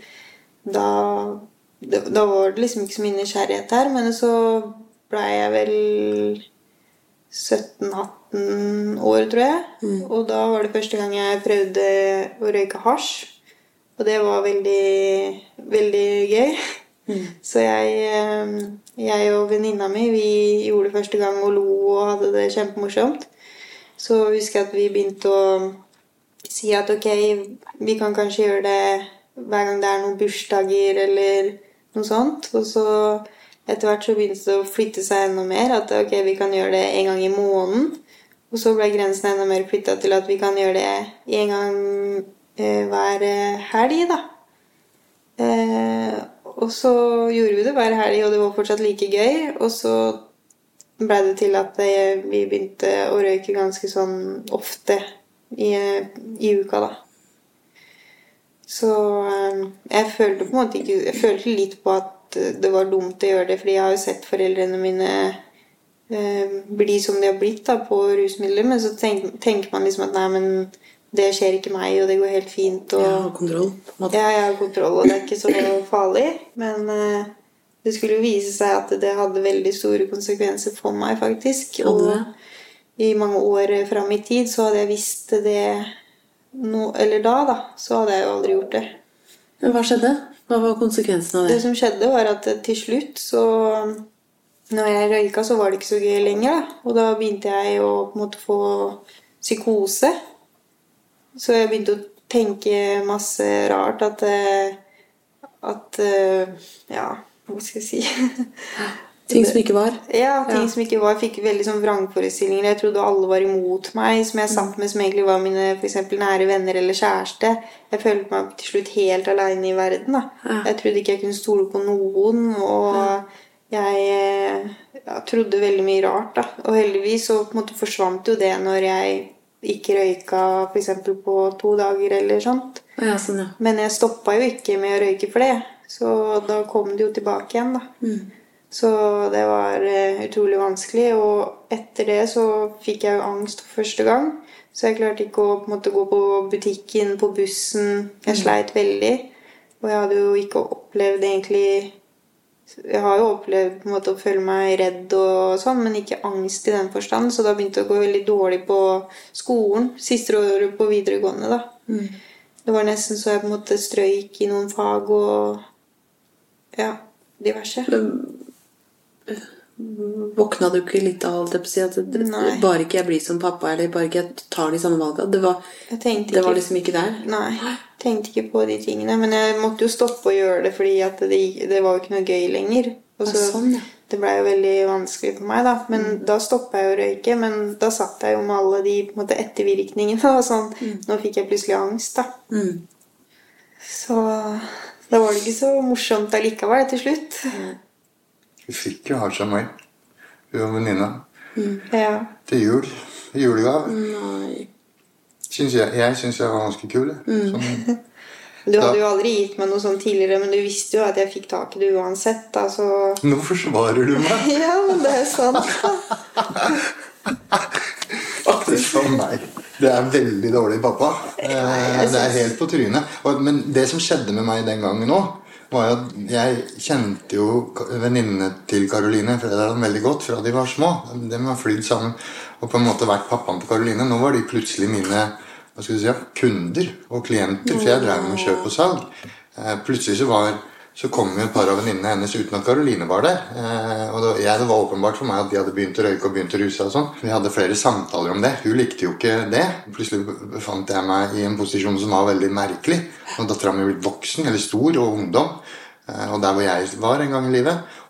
da, da, var det liksom ikke så mye nysgjerrighet her. Men så blei jeg vel 17-18 år, tror jeg. Mm. Og da var det første gang jeg prøvde å røyke hasj. Og det var veldig, veldig gøy. Så jeg, eh, jeg og venninna mi vi gjorde det første gang og lo og hadde det kjempemorsomt. Så husker jeg at vi begynte å si at ok, vi kan kanskje gjøre det hver gang det er noen bursdager eller noe sånt. Og så etter hvert så begynte det å flytte seg enda mer. At ok, vi kan gjøre det en gang i måneden. Og så ble grensen enda mer flytta til at vi kan gjøre det en gang eh, hver eh, helg, da. Eh, og så gjorde vi det hver helg, og det var fortsatt like gøy. Og så blei det til at eh, vi begynte å røyke ganske sånn ofte i, eh, i uka, da. Så eh, jeg følte på en måte ikke Jeg følte litt på at det var dumt å gjøre det, fordi jeg har jo sett foreldrene mine eh, bli som de har blitt da, på rusmidler. Men så tenk, tenker man liksom at nei, men det skjer ikke meg, og det går helt fint. Og, jeg har kontroll. ja, jeg har kontroll, og det er ikke så farlig. Men eh, det skulle jo vise seg at det hadde veldig store konsekvenser for meg, faktisk. Og i mange år fram i tid så hadde jeg visst det no, Eller da, da, så hadde jeg jo aldri gjort det. Men hva skjedde? Hva var konsekvensen av Det det? som skjedde, var at til slutt så Når jeg røyka, så var det ikke så gøy lenger. Da. Og da begynte jeg å på en måte få psykose. Så jeg begynte å tenke masse rart. At At Ja, hva skal jeg si? Ting som ikke var? Ja, ting Ja. som ikke var. Jeg fikk veldig sånn vrangforestillinger. Jeg trodde alle var imot meg, som jeg satt med, som egentlig var mine for eksempel, nære venner eller kjæreste. Jeg følte meg til slutt helt aleine i verden. da. Ja. Jeg trodde ikke jeg kunne stole på noen. Og jeg eh, ja, trodde veldig mye rart. da. Og heldigvis så på en måte forsvant jo det når jeg ikke røyka f.eks. på to dager eller sånt. Ja, sånn, ja. Men jeg stoppa jo ikke med å røyke for det. Så da kom det jo tilbake igjen, da. Så det var eh, utrolig vanskelig. Og etter det så fikk jeg jo angst for første gang. Så jeg klarte ikke å på en måte, gå på butikken, på bussen. Jeg sleit veldig. Og jeg hadde jo ikke opplevd egentlig Jeg har jo opplevd på en måte å føle meg redd og sånn, men ikke angst i den forstand. Så da begynte det å gå veldig dårlig på skolen. Siste året på videregående, da. Det var nesten så jeg på en måte strøyk i noen fag og ja, diverse. Våkna du ikke litt av det på å si at det, bare ikke jeg blir som pappa, eller bare ikke jeg tar de samme valga? Det var, Jeg det var liksom ikke der? Nei, tenkte ikke på de tingene. Men jeg måtte jo stoppe å gjøre det, fordi det, det var jo ikke noe gøy lenger. Og Ja, sånn, ja. Det blei jo veldig vanskelig for meg, da. Men da stoppa jeg å røyke. Men da satt jeg jo med alle de på måte, ettervirkningene. Og sånn. Nå fikk jeg plutselig angst, da. Mm. Så da var det ikke så morsomt allikevel til slutt. Vi fikk jo hasj av meg. Hun og venninna. Ja. Til jul. Julegave. Nei. Syns jeg jeg syns jeg var ganske kul. Mm. Sånn, Du hadde jo aldri gitt meg noe sånt tidligere, men du visste jo at jeg fikk tak i det uansett. Da, så Nå forsvarer du meg! Ja, men det er sant. Akkurat som meg. Det er veldig dårlig pappa. Eh, Det er helt på trynet. Men det som skjedde med meg den gangen òg, var jo at jeg kjente jo venninnene til Karoline veldig godt fra de var små. De har flydd sammen og på en måte vært pappaen til Karoline. Nå var de plutselig mine hva skal du si, kunder og klienter, for jeg drev med kjøp og salg. Eh, Plutselig så var så kom jo et par av venninnene hennes uten at Karoline var der. Eh, og det, jeg, det var åpenbart for meg at de hadde begynt å røyke og begynt å ruse og sånn. Vi hadde flere samtaler om det. Hun likte jo ikke det. Plutselig befant jeg meg i en posisjon som var veldig merkelig. Og Dattera mi blitt voksen, eller stor, og ungdom. Eh, og der hvor jeg var en gang i livet.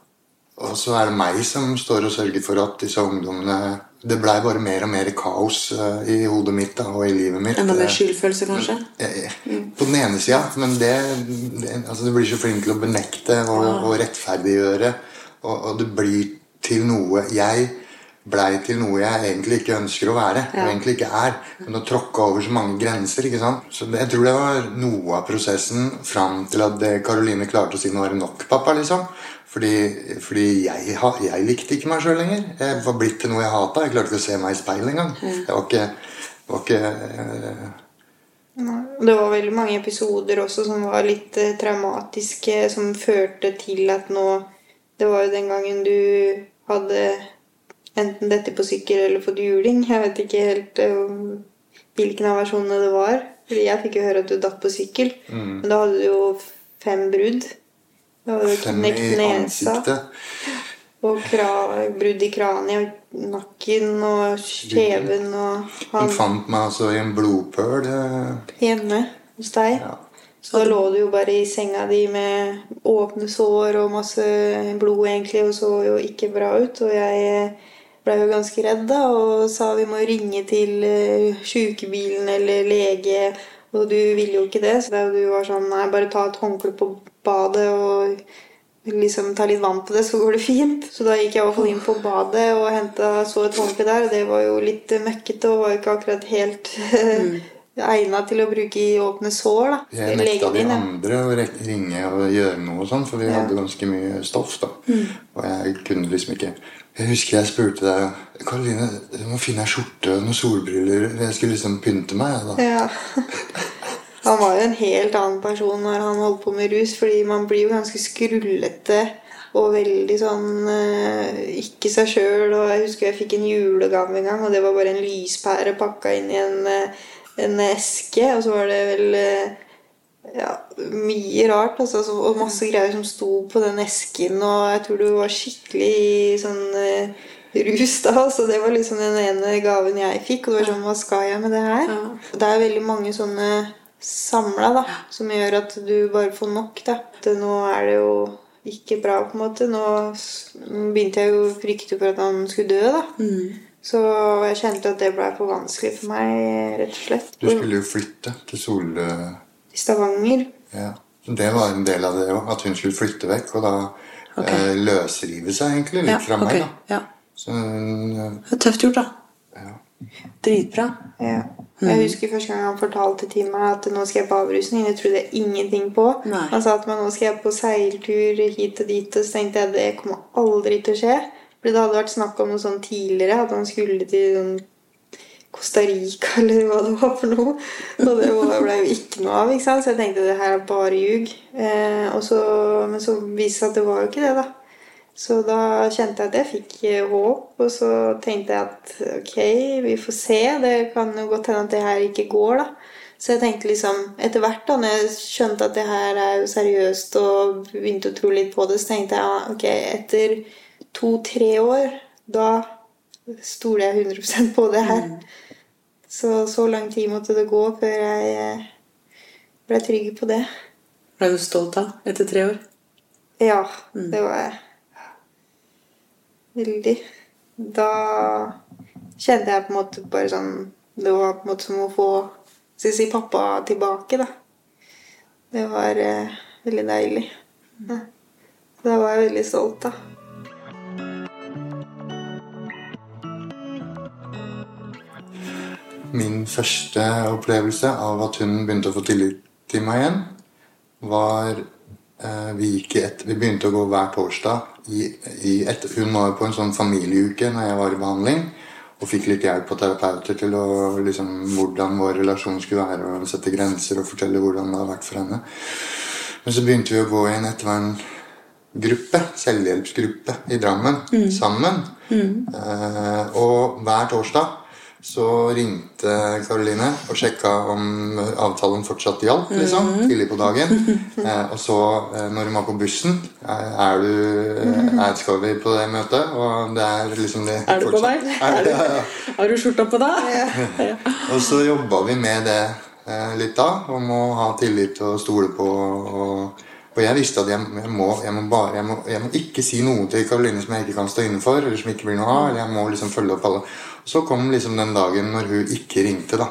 Og så er det meg som står og sørger for at disse ungdommene Det blei bare mer og mer kaos eh, i hodet mitt da, og i livet mitt. Enda mer Eh, skyldfølelse, kanskje? Eh, På den ene sida, men det, det altså Du blir så flink til å benekte og, og rettferdiggjøre. Og, og det blir til noe Jeg blei til noe jeg egentlig ikke ønsker å være. Og egentlig ikke er. Men å tråkke over så mange grenser. ikke sant? Så Jeg tror det var noe av prosessen fram til at Karoline klarte å si nå er det nok, pappa. liksom. Fordi, fordi jeg, jeg likte ikke meg sjøl lenger. Jeg var blitt til noe jeg hata. Jeg klarte ikke å se meg i speilet engang. Jeg var ikke, var ikke eh, Det var veldig mange episoder også som var litt eh, traumatiske, som førte til at nå Det var jo den gangen du hadde enten dette på sykkel eller fått juling. Jeg vet ikke helt um, hvilken av versjonene det var. Fordi jeg fikk jo høre at du datt på sykkel. Men da hadde du jo fem brudd. Fem i ansiktet. Og brudd i kraniet, nakken og kjeven og Hun fant meg altså i en blodpøl. eh, hjemme hos deg. Ja. Så da lå du jo bare i senga di med åpne sår og masse blod, egentlig, og så jo ikke bra ut. Og jeg ble jo ganske redd da og sa vi må ringe til uh, sjukebilen eller lege. Og du ville jo ikke det, så da du var sånn Nei, bare ta et håndkle på badet og liksom ta litt vann på det, så går det fint. Så da gikk jeg i hvert fall inn på badet og henta så et håndkle der, og det var jo litt eh, møkkete og var jo ikke akkurat helt egna til å bruke i åpne sår. da. Jeg nekta de andre å ringe og gjøre noe sånn, for vi Ja. hadde ganske mye stoff. da. Mm. Og jeg kunne liksom ikke Jeg husker jeg spurte deg Karoline, du må finne ei skjorte og noen solbriller. Jeg skulle liksom pynte meg. da. Ja. Han var jo en helt annen person når han holdt på med rus, fordi man blir jo ganske skrullete og veldig sånn eh, ikke seg sjøl. Og jeg husker jeg fikk en julegave en gang, og det var bare en lyspære pakka inn i en, eh, en eske. Og så var det vel eh, ja, mye rart, altså, og masse greier som sto på den esken. Og jeg tror du var skikkelig sånn uh, rus da. Så det var liksom den ene gaven jeg fikk. Og det var sånn, hva skal jeg med det her? Det er veldig mange sånne samla da, som gjør at du bare får nok. da. Det, Nå er det jo ikke bra, på en måte. Nå begynte jeg jo å frykte for at han skulle dø. da. Så jeg kjente at det ble for vanskelig for meg, rett og slett. Du skulle jo flytte til Sol... I Stavanger. Ja. Det var en del av det òg, at hun skulle flytte vekk. Og da eh, løsrive seg egentlig litt Ja, fra meg. da. Ja. Så hun eh, Det er tøft gjort, da. Dritbra. Ja. Jeg husker første gang han fortalte til meg at nå skal jeg på avrusning. Det trodde jeg ingenting på. Nei. Han sa at nå skal jeg på seiltur hit og dit. Og så tenkte jeg at det kommer aldri til å skje. For det hadde vært snakk om noe sånn tidligere. At han skulle til sånn Costa Rica eller hva det var for noe. Og det ble jo ikke noe av. ikke sant? Så jeg tenkte det her er bare ljug. Eh, så- men så viste det seg at det var jo ikke det, da. Så da kjente jeg at jeg fikk eh, håp, og så tenkte jeg at ok, vi får se. Det kan jo godt hende at det her ikke går, da. Så jeg tenkte liksom, etter hvert da, når jeg skjønte at det her er jo seriøst og begynte å tro litt på det, så tenkte jeg ja, ok, etter to-tre år, da stoler jeg 100% på det her. Så så lang tid måtte det gå før jeg eh, ble trygg på det. Ble du stolt da, etter tre år? Ja, det var jeg. Veldig. Da kjente jeg på en måte bare sånn Det var på en måte som å få skal si, pappa tilbake, da. Det var eh, veldig deilig. Ja. Da var jeg veldig stolt, da. Min første opplevelse av at hun begynte å få tillit til meg igjen, var eh, vi, et, vi begynte å gå hver torsdag i, i et, Hun var på en sånn familieuke når jeg var i behandling. Og fikk litt hjelp av terapeuter til å, liksom, hvordan vår relasjon skulle være. Og sette grenser og fortelle hvordan det har vært for henne. Men så begynte vi å gå i en etterverngruppe, selvhjelpsgruppe, i Drammen. Sammen. Eh, og hver torsdag så ringte Karoline og sjekka om avtalen fortsatt gjaldt. liksom, Tidlig på dagen. Eh, og så, eh, når hun var på bussen Er, er du er, Skal vi på det møtet? Og det er liksom det Er du på vei? fortsatt- Er, du, ja, ja. Har du skjorta på deg? Og så jobba vi med det eh, litt da, om å ha tillit og stole på. Og, og jeg visste at jeg, jeg, må, jeg, må bare, jeg, må, jeg må ikke si noe til Karoline som jeg ikke kan stå inne for, eller som ikke blir noe av. eller jeg må liksom følge opp alle. Og så kom liksom den dagen når hun ikke ringte, da.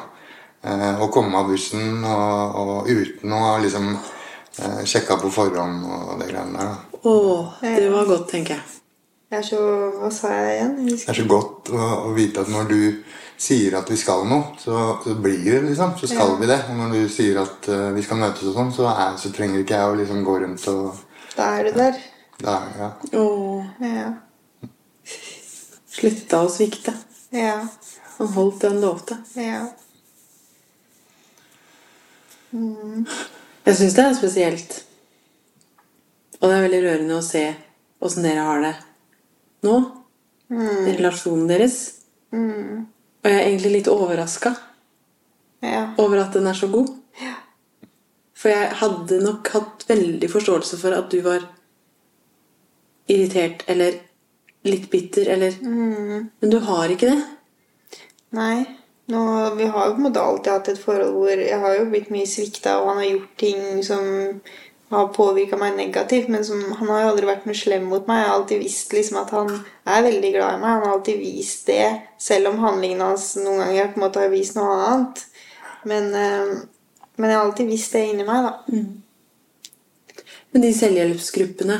Eh, og kom av bussen og, og uten å ha liksom eh, sjekka på forhånd og det greiene der. da. Å, det var godt, tenker jeg. Jeg er så Hva sa jeg igjen? Jeg Det er så godt å, å vite at når du sier at vi skal noe, så, så blir det liksom. Så skal Ja. vi det. Og når du sier at uh, vi skal møtes og sånn, så, er, så trenger ikke jeg å liksom gå rundt og Da er du der. da, ja. Å, Ja. slutta å svikte. Ja. Han holdt det han lovte. Ja. Jeg syns det er spesielt. Og det er veldig rørende å se åssen dere har det nå. I relasjonen deres. Og jeg er egentlig litt overraska Ja. over at den er så god. For jeg hadde nok hatt veldig forståelse for at du var irritert eller litt bitter eller Men du har ikke det. Nei. Nå, vi har jo på en måte alltid hatt et forhold hvor jeg har jo blitt mye svikta, og han har gjort ting som har påvirka meg negativt, men som, han har jo aldri vært noe slem mot meg. Jeg har alltid visst liksom at han er veldig glad i meg. Han har alltid vist det, selv om handlingene hans noen ganger på en måte har vist noe annet. Men, eh, men jeg har alltid visst det inni meg, da. Men de selvhjelpsgruppene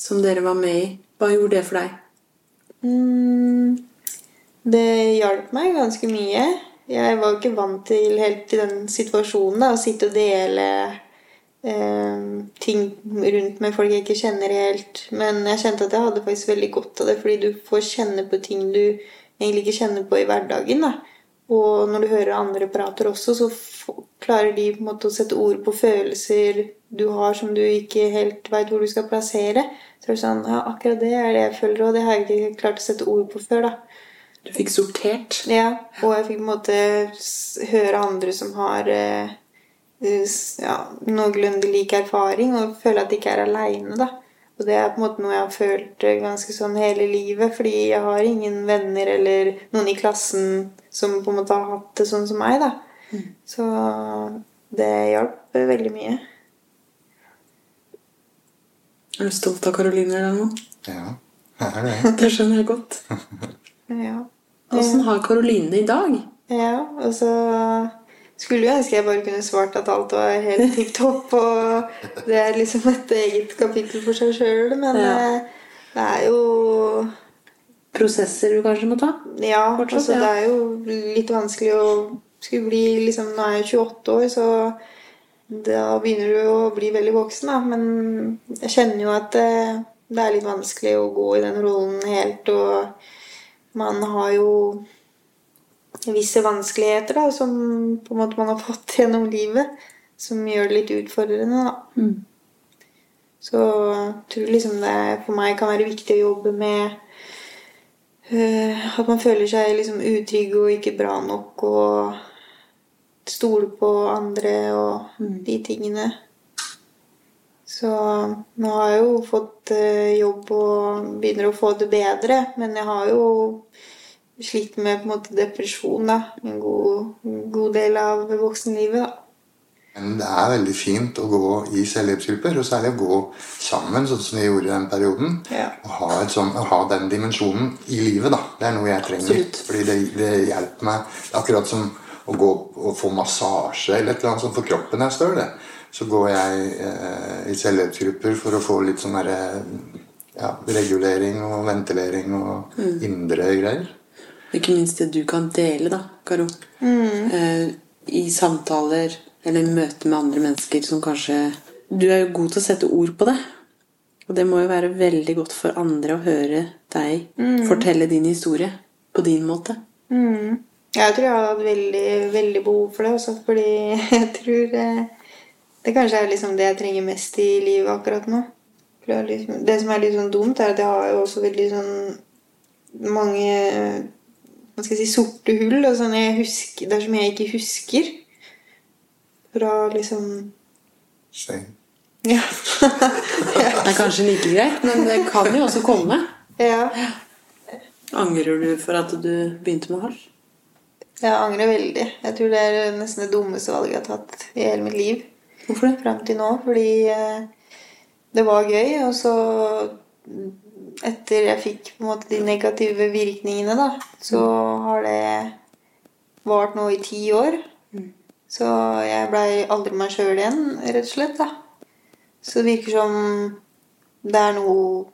som dere var med i, hva gjorde det for deg? Mm, det hjalp meg ganske mye. Jeg var ikke vant til helt til den situasjonen da, å sitte og dele eh, ting rundt meg, folk jeg ikke kjenner helt. Men jeg kjente at jeg hadde faktisk veldig godt av det, fordi du får kjenne på ting du egentlig ikke kjenner på i hverdagen. da. Og når du hører andre prater også, så klarer de på en måte å sette ord på følelser du har som du ikke helt veit hvor du skal plassere. Så er det sånn Ja, akkurat det er det jeg føler, og det har jeg ikke klart å sette ord på før, da. Du fikk sortert. Ja, og jeg fikk på en måte høre andre som har s- ja, noenlunde lik erfaring, og føle at jeg ikke er aleine, da. Og det er på en måte noe jeg har følt eh, ganske sånn hele livet, fordi jeg har ingen venner eller noen i klassen som på en måte har hatt det sånn som meg, da. Så det hjalp veldig mye. Er du stolt av Karoline eller noe? ja. Det er det. Det skjønner jeg godt. Ja. Åssen har Karoline det i dag? Ja, og så skulle jo ønske jeg bare kunne svart at alt var helt tipp topp, og det er liksom et eget kapittel for seg sjøl, men Ja. eh, det er jo Prosesser du kanskje må ta? Ja, Fortsatt, altså, ja. det er jo litt vanskelig å skulle bli liksom, Nå er jeg 28 år, så da begynner du å bli veldig voksen, da. Men jeg kjenner jo at eh, det er litt vanskelig å gå i den rollen helt, og man har jo visse vanskeligheter da, som på en måte man har fått gjennom livet, som gjør det litt utfordrende. da. Så jeg tror liksom det for meg kan være viktig å jobbe med øh, at man føler seg liksom utrygg og ikke bra nok og stole på andre og de tingene. Så nå har jeg jo fått øh, jobb og begynner å få det bedre, men jeg har jo slitt med måte depresjon da, en god, god del av voksenlivet. da. Men det er veldig fint å gå i selvhjelpsgrupper, og særlig å gå sammen, sånn som vi gjorde i den perioden. Ja. Og ha, et sånn, å ha den dimensjonen i livet, da. Det er noe jeg trenger. Absolutt. Fordi det, det hjelper meg. Akkurat som å gå og få massasje eller et eller annet sånt for kroppen er støl. Så går jeg eh, i selvhjelpsgrupper for å få litt sånn derre ja, regulering og ventilering og indre greier. Ikke minst det du kan dele, da, Karo. Eh, I samtaler eller møte med andre mennesker som kanskje Du er jo god til å sette ord på det. Og det må jo være veldig godt for andre å høre deg Mm. fortelle din historie på din måte. Mm. Jeg tror jeg har hatt veldig, veldig behov for det også, fordi jeg tror eh, det kanskje er liksom det jeg trenger mest i livet akkurat nå. Liksom, det som er litt sånn dumt, er at jeg har jo også veldig sånn mange hva skal jeg si, sorte hull. Og sånn jeg husker, det er som jeg ikke husker. Fra liksom Steng. Ja. Det er kanskje like greit, men det kan jo også komme. ja. Angrer du for at du begynte med hasj? Jeg angrer veldig. Jeg tror det er nesten det dummeste valget jeg har tatt i hele mitt liv. Hvorfor det? Fram til nå. Fordi eh, det var gøy, og så etter jeg fikk på en måte de negative virkningene, da, så har det vart nå i ti år. Så jeg blei aldri meg sjøl igjen, rett og slett. da. Så det virker som det er noe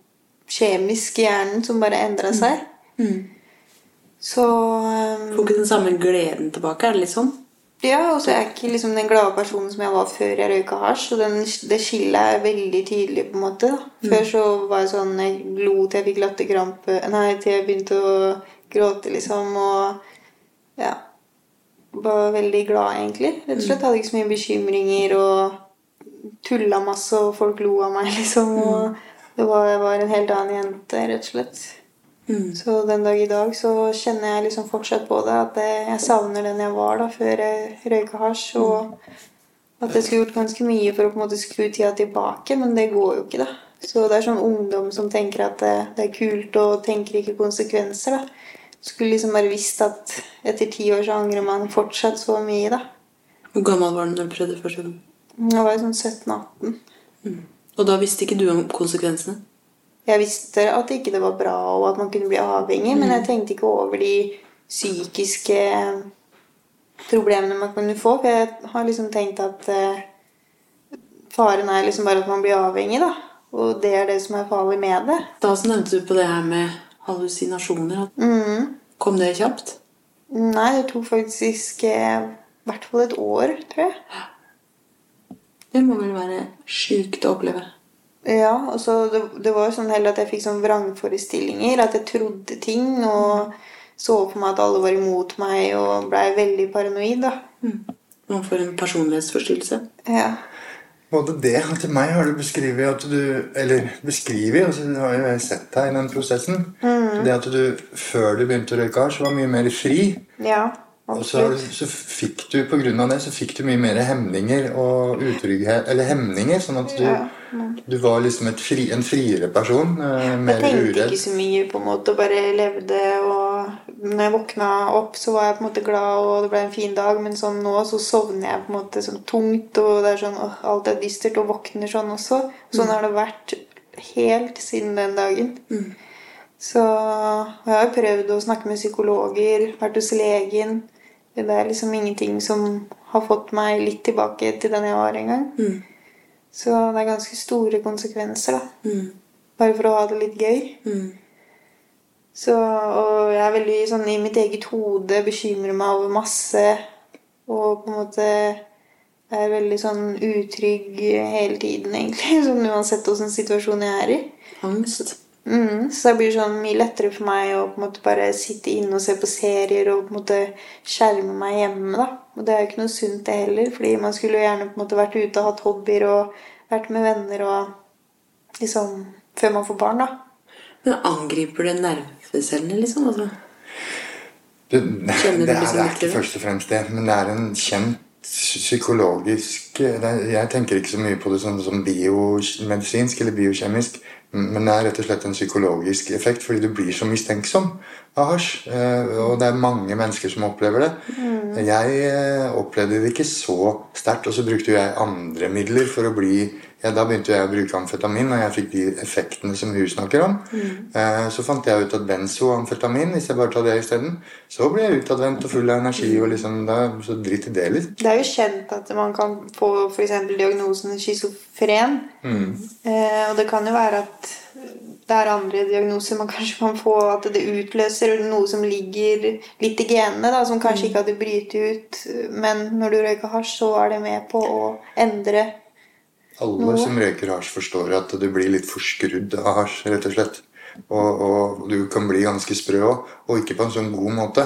kjemisk i hjernen som bare endra seg. Så um, Får ikke den samme gleden tilbake? Er det litt sånn? Ja, og så er jeg ikke liksom den glade personen som jeg var før jeg røyka hasj. Og den, det skillet er veldig tydelig. på en måte da. Før så var jeg sånn Jeg lo til jeg fikk latterkrampe. Nei, til jeg begynte å gråte, liksom. Og ja Var veldig glad, egentlig. Rett og slett. Hadde ikke så mye bekymringer og tulla masse, og folk lo av meg, liksom. Og det var, jeg var en helt annen jente, rett og slett. Så den dag i dag så kjenner jeg liksom fortsatt på det at jeg, savner den jeg var da før jeg røyka hasj. Og at jeg skulle gjort ganske mye for å på en måte skru tida tilbake, men det går jo ikke, da. Så det er sånn ungdom som tenker at det, er kult og tenker ikke konsekvenser, da. Skulle liksom bare visst at etter ti år så angrer man fortsatt så mye, da. Hvor gammel var du da du prøvde første gang? Jeg var jo sånn 17-18. Og da visste ikke du om konsekvensene? Jeg visste at ikke det var bra, og at man kunne bli avhengig, men jeg tenkte ikke over de psykiske problemene man kunne få. For jeg har liksom tenkt at eh, faren er liksom bare at man blir avhengig, da. Og det er det som er farlig med det. Da så nevnte du på det her med hallusinasjoner. Mm. Kom det kjapt? Nei, det tok faktisk eh, hvert fall et år, tror jeg. Det må vel være sjukt å oppleve. Ja, og så det, det var jo sånn heller at jeg fikk sånn vrangforestillinger. At jeg trodde ting og så på meg at alle var imot meg og blei veldig paranoid. da. Man får en personlighetsforstyrrelse. Ja. Både det og til meg har du beskrevet at du Eller beskrevet, altså, du har jo sett deg i den prosessen. Det at du før du begynte å røyke hasj, var mye mer fri. ja Og så, så fikk du på grunn av det så fikk du mye mer hemninger og utrygghet Eller hemninger, sånn at du, Ja. Du var liksom fri, en friere person. eh, Jeg tenkte uredd. ikke så mye på en måte, og bare levde. Og når jeg våkna opp, så var jeg på en måte glad, og det ble en fin dag. Men sånn nå så sovner jeg på en måte sånn tungt, og det er sånn, åh, alt er dystert, og våkner sånn også. Sånn har det vært helt siden den dagen. Så og jeg har prøvd å snakke med psykologer, vært hos legen. Det er liksom ingenting som har fått meg litt tilbake til den jeg var en gang. Så det er ganske store konsekvenser, da. Bare for å ha det litt gøy. Så, og jeg er veldig sånn i mitt eget hode bekymrer meg over masse. Og på en måte er veldig sånn utrygg hele tiden, egentlig. Sånn uansett hvilken situasjon jeg er i. Angst. Mm, så det blir sånn mye lettere for meg å på en måte bare sitte inne og se på serier og på en måte skjerme meg hjemme. da. Og det er jo ikke noe sunt, det heller. fordi man skulle jo gjerne på en måte vært ute og hatt hobbyer og vært med venner og liksom Før man får barn, da. Men angriper det nervecellene, liksom? Altså. Det, du det, er, liksom det er ikke først og fremst det, men det er en kjent psykologisk det er, Jeg tenker ikke så mye på det sånn som biomedisinsk eller biokjemisk, men det er rett og slett en psykologisk effekt fordi du blir så mistenksom av hasj. eh, Og det er mange mennesker som opplever det. Jeg eh, opplevde det ikke så sterkt, og så brukte jeg andre midler for å bli ja, Da begynte jeg å bruke amfetamin, og jeg fikk de effektene som hun snakker om. Eh, Så fant jeg ut at benzoamfetamin, hvis jeg bare tar det isteden, så blir jeg utadvendt og full av energi. og liksom, da, Så drit i det litt. Det er jo kjent at man kan få f.eks. diagnosen schizofren. Eh, og det kan jo være at det er andre diagnoser man kanskje kan få, at det utløser noe som ligger litt i genene, da, som kanskje ikke hadde brytet ut. Men når du røyker hasj, så er det med på å endre Alle Noe. som røyker hasj, forstår at du blir litt forskrudd av hasj, rett og slett. Og, og du kan bli ganske sprø òg, og ikke på en sånn god måte.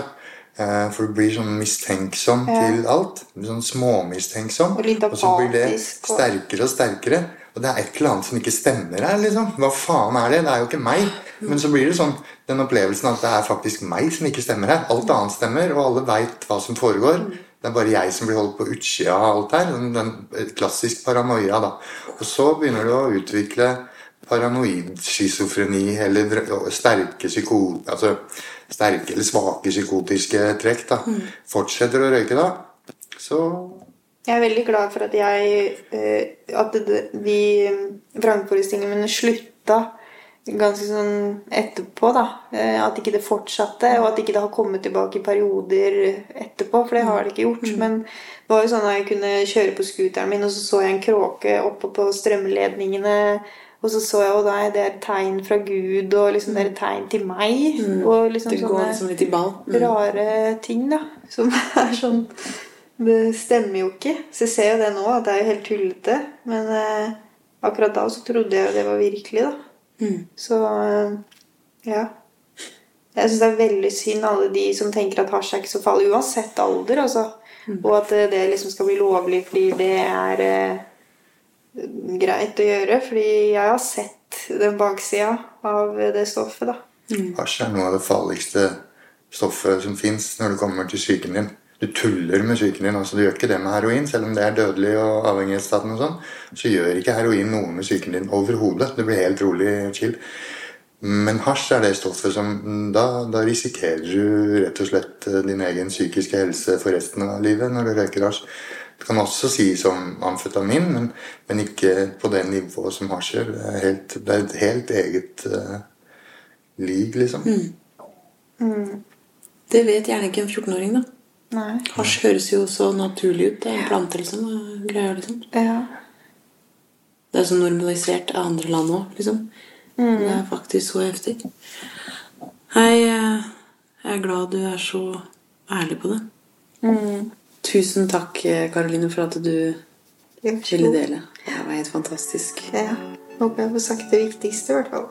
Eh, For du blir sånn mistenksom Ja. til alt. Sånn småmistenksom. Og litt Og så blir det sterkere og sterkere. Og det er et eller annet som ikke stemmer her. liksom. Hva faen er det? Det er jo ikke meg. Men så blir det sånn den opplevelsen at det er faktisk meg som ikke stemmer her. Alt annet stemmer, og alle veit hva som foregår. Det er bare jeg som blir holdt på utsida av alt her. Den, den klassisk paranoia, da. Og så begynner du å utvikle paranoid schizofreni eller sterke psyko... Altså sterke eller svake psykotiske trekk, da. Fortsetter å røyke da, så Jeg er veldig glad for at jeg eh, At vi de vrangforestillingene mine slutta ganske sånn etterpå, da. Eh, At ikke det fortsatte, og at ikke det har kommet tilbake i perioder etterpå. For det har det ikke gjort. Men det var jo sånn at jeg kunne kjøre på scooteren min, og så så jeg en kråke oppe på strømledningene. Og så så jeg, nei, det er et tegn fra Gud, og liksom det er et tegn til meg. Og liksom Det går sånne liksom litt i ball. rare ting, da. Som er sånn Det stemmer jo ikke. Så jeg ser jo det nå, at det er jo helt tullete. Men eh, akkurat da så trodde jeg jo det var virkelig, da. Så eh, ja. Jeg syns det er veldig synd alle de som tenker at hasj er ikke så farlig, uansett alder. altså. Og at eh, det liksom skal bli lovlig fordi det er eh, greit å gjøre. Fordi jeg har sett den baksida av det stoffet, da. Hasj er noe av det farligste stoffet som fins når det kommer til psyken din. Du tuller med psyken din. altså Du gjør ikke det med heroin, selv om det er dødelig og avhengighetsstaten og sånn. Så gjør ikke heroin noe med psyken din overhodet. Du blir helt rolig chill. Men hasj er det stoffet som da, da risikerer du rett og slett eh, din egen psykiske helse for resten av livet når du røyker hasj. Det kan også sies om amfetamin, men, men ikke på det nivået som hasj gjør. Det det er et helt eget uh, lig, liksom. Det vet gjerne ikke en 14-åring, da. Nei. Hasj høres jo så naturlig ut. Det er en plante, liksom. Greier, liksom. Ja. Det er så normalisert av andre land òg, liksom. Det er faktisk så heftig. Hei, eh, jeg er glad du er så ærlig på det. Tusen takk, eh, Karoline, for at du ville dele. Det var helt fantastisk. Ja. Håper jeg får sagt det viktigste, i hvert fall.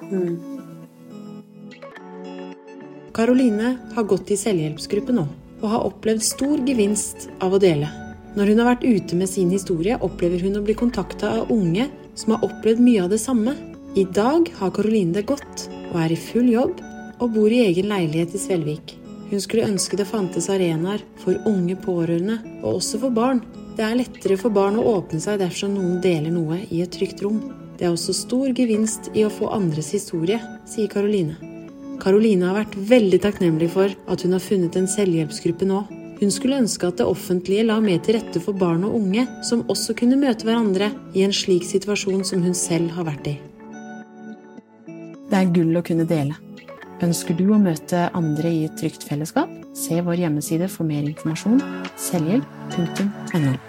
Karoline har gått i selvhjelpsgruppe nå og har opplevd stor gevinst av å dele. Når hun har vært ute med sin historie, opplever hun å bli kontakta av unge som har opplevd mye av det samme. I dag har Karoline det godt og er i full jobb og bor i egen leilighet i Svelvik. Hun skulle ønske det fantes arenaer for unge pårørende, og også for barn. Det er lettere for barn å åpne seg dersom noen deler noe i et trygt rom. Det er også stor gevinst i å få andres historie, sier Karoline. Karoline har vært veldig takknemlig for at hun har funnet en selvhjelpsgruppe nå. Hun skulle ønske at det offentlige la mer til rette for barn og unge, som også kunne møte hverandre i en slik situasjon som hun selv har vært i. Det er gull å kunne dele. Ønsker du å møte andre i et trygt fellesskap? Se vår hjemmeside for mer informasjon selvhjelp.no.